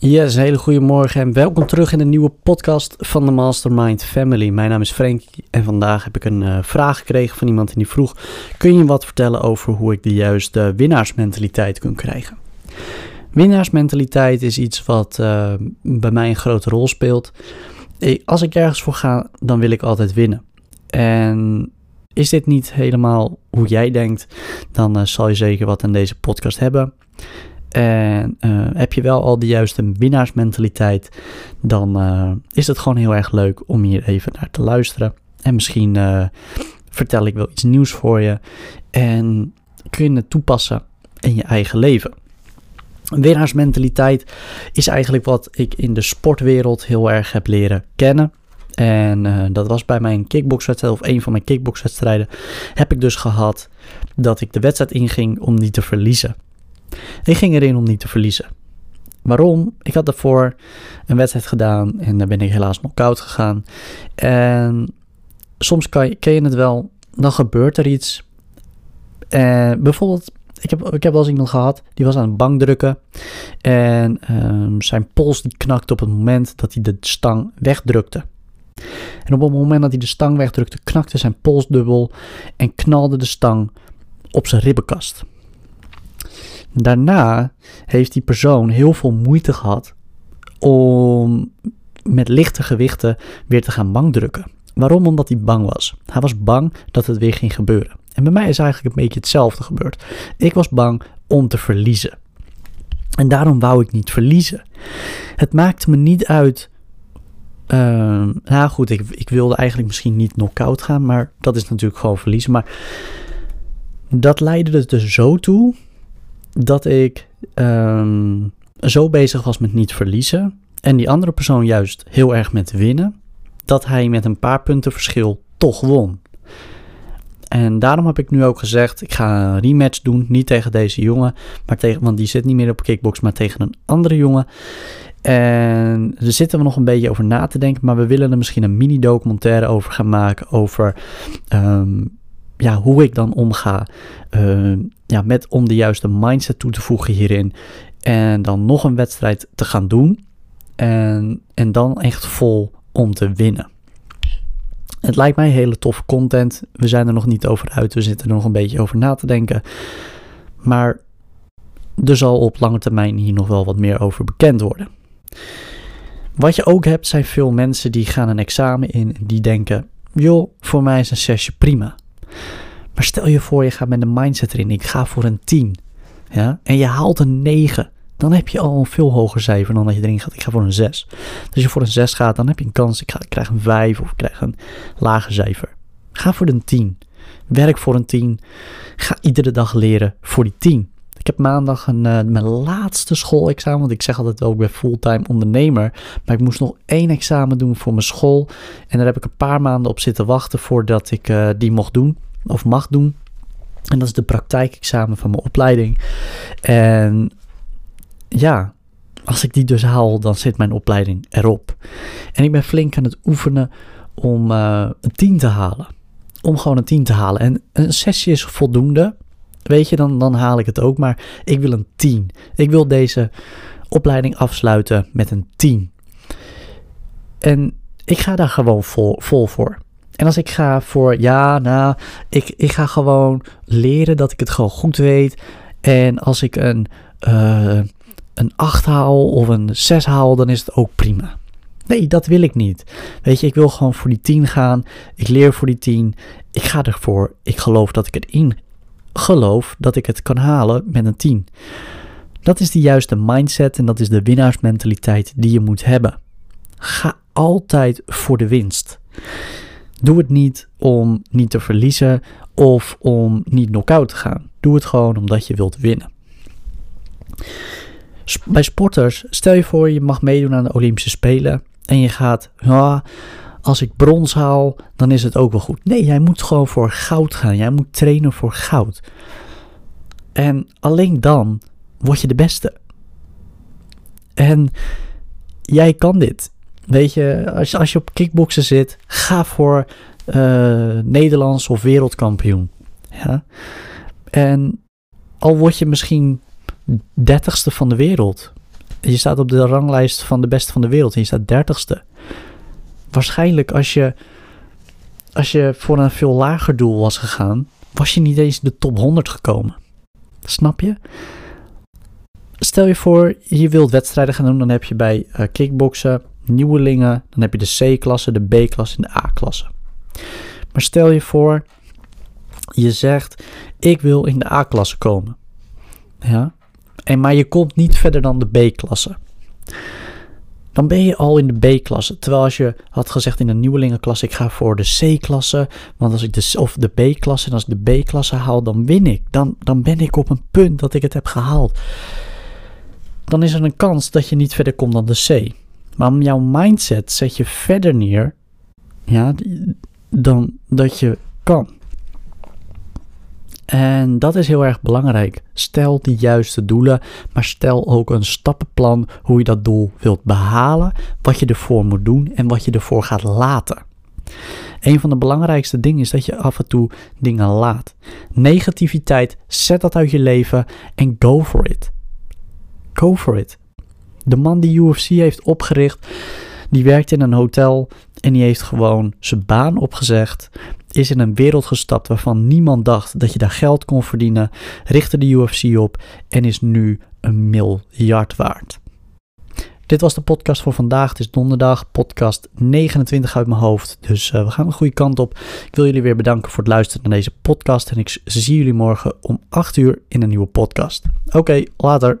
Yes, hele goede morgen en welkom terug in een nieuwe podcast van de Mastermind Family. Mijn naam is Frank en vandaag heb ik een uh, vraag gekregen van iemand die vroeg: Kun je wat vertellen over hoe ik de juiste winnaarsmentaliteit kan krijgen? Winnaarsmentaliteit is iets wat uh, bij mij een grote rol speelt. Als ik ergens voor ga, dan wil ik altijd winnen. En is dit niet helemaal hoe jij denkt, dan uh, zal je zeker wat aan deze podcast hebben. En uh, heb je wel al de juiste winnaarsmentaliteit, dan uh, is het gewoon heel erg leuk om hier even naar te luisteren. En misschien uh, vertel ik wel iets nieuws voor je en kun je het toepassen in je eigen leven. Winnaarsmentaliteit is eigenlijk wat ik in de sportwereld heel erg heb leren kennen. En dat was bij mijn kickboxwedstrijd, of een van mijn kickboxwedstrijden, heb ik dus gehad dat ik de wedstrijd inging om niet te verliezen. Ik ging erin om niet te verliezen. Waarom? Ik had daarvoor een wedstrijd gedaan en daar ben ik helaas nog koud gegaan. En soms kan je, ken je het wel, dan gebeurt er iets. Eh, bijvoorbeeld, ik heb, ik heb wel eens iemand gehad, die was aan het bankdrukken. En um, zijn pols die knakte op het moment dat hij de stang wegdrukte. En op het moment dat hij de stang wegdrukte, knakte zijn pols dubbel en knalde de stang op zijn ribbenkast. Daarna heeft die persoon heel veel moeite gehad om met lichte gewichten weer te gaan bankdrukken. Waarom? Omdat hij bang was. Hij was bang dat het weer ging gebeuren. En bij mij is eigenlijk een beetje hetzelfde gebeurd. Ik was bang om te verliezen. En daarom wou ik niet verliezen. Het maakte me niet uit. Uh, nou goed, ik, ik wilde eigenlijk misschien niet knock-out gaan, maar dat is natuurlijk gewoon verliezen. Maar dat leidde er dus zo toe dat ik um, zo bezig was met niet verliezen. En die andere persoon juist heel erg met winnen. Dat hij met een paar punten verschil toch won. En daarom heb ik nu ook gezegd: ik ga een rematch doen. Niet tegen deze jongen, maar tegen, want die zit niet meer op kickbox, maar tegen een andere jongen. En daar zitten we nog een beetje over na te denken. Maar we willen er misschien een mini-documentaire over gaan maken. Over um, ja, hoe ik dan omga uh, ja, met om de juiste mindset toe te voegen hierin. En dan nog een wedstrijd te gaan doen. En, en dan echt vol om te winnen. Het lijkt mij hele toffe content. We zijn er nog niet over uit. We zitten er nog een beetje over na te denken. Maar er zal op lange termijn hier nog wel wat meer over bekend worden. Wat je ook hebt zijn veel mensen die gaan een examen in en die denken: joh, voor mij is een sessie prima. Maar stel je voor, je gaat met een mindset erin. Ik ga voor een 10. Ja? En je haalt een 9. Dan heb je al een veel hoger cijfer dan dat je erin gaat. Ik ga voor een 6. Dus als je voor een 6 gaat, dan heb je een kans. Ik, krijg een 5 of ik krijg een lager cijfer. Ga voor een 10. Werk voor een 10. Ga iedere dag leren voor die 10. Ik heb maandag een, uh, mijn laatste schoolexamen. Want ik zeg altijd wel, ik ben fulltime ondernemer. Maar ik moest nog één examen doen voor mijn school. En daar heb ik een paar maanden op zitten wachten voordat ik uh, die mocht doen. Of mag doen. En dat is de praktijkexamen van mijn opleiding. En ja, als ik die dus haal, dan zit mijn opleiding erop. En ik ben flink aan het oefenen om uh, een 10 te halen. Om gewoon een 10 te halen. En een sessie is voldoende. Weet je, dan, dan haal ik het ook. Maar ik wil een 10. Ik wil deze opleiding afsluiten met een 10. En ik ga daar gewoon vol, vol voor. En als ik ga voor, ja, nou, ik, ik ga gewoon leren dat ik het gewoon goed weet. En als ik een, uh, een 8 haal of een 6 haal, dan is het ook prima. Nee, dat wil ik niet. Weet je, ik wil gewoon voor die 10 gaan. Ik leer voor die 10. Ik ga ervoor. Ik geloof dat ik het in geloof dat ik het kan halen met een 10. Dat is de juiste mindset en dat is de winnaarsmentaliteit die je moet hebben. Ga altijd voor de winst. Doe het niet om niet te verliezen of om niet knock-out te gaan. Doe het gewoon omdat je wilt winnen. Bij sporters, stel je voor je mag meedoen aan de Olympische Spelen en je gaat, ja, als ik brons haal, dan is het ook wel goed. Nee, jij moet gewoon voor goud gaan. Jij moet trainen voor goud. En alleen dan word je de beste. En jij kan dit. Weet je, als, als je op kickboksen zit, ga voor uh, Nederlands of wereldkampioen. Ja? En al word je misschien dertigste van de wereld. Je staat op de ranglijst van de beste van de wereld en je staat dertigste. Waarschijnlijk als je, als je voor een veel lager doel was gegaan, was je niet eens de top 100 gekomen. Snap je? Stel je voor, je wilt wedstrijden gaan doen, dan heb je bij uh, kickboksen nieuwelingen, dan heb je de C-klasse, de B-klasse en de A-klasse. Maar stel je voor, je zegt, ik wil in de A-klasse komen. Ja? En maar je komt niet verder dan de B-klasse. Dan ben je al in de B-klasse. Terwijl als je had gezegd in de nieuwelingenklasse, ik ga voor de C-klasse. Want als ik de, of de B-klasse, en als ik de B-klasse haal, dan win ik. Dan, dan ben ik op een punt dat ik het heb gehaald. Dan is er een kans dat je niet verder komt dan de C. Maar om jouw mindset zet je verder neer ja, dan dat je kan. En dat is heel erg belangrijk. Stel die juiste doelen, maar stel ook een stappenplan hoe je dat doel wilt behalen, wat je ervoor moet doen en wat je ervoor gaat laten. Een van de belangrijkste dingen is dat je af en toe dingen laat. Negativiteit, zet dat uit je leven en go for it. Go for it. De man die UFC heeft opgericht, die werkt in een hotel en die heeft gewoon zijn baan opgezegd. Is in een wereld gestapt waarvan niemand dacht dat je daar geld kon verdienen. Richtte de UFC op en is nu een miljard waard. Dit was de podcast voor vandaag. Het is donderdag, podcast 29 uit mijn hoofd. Dus uh, we gaan een goede kant op. Ik wil jullie weer bedanken voor het luisteren naar deze podcast. En ik zie jullie morgen om 8 uur in een nieuwe podcast. Oké, later.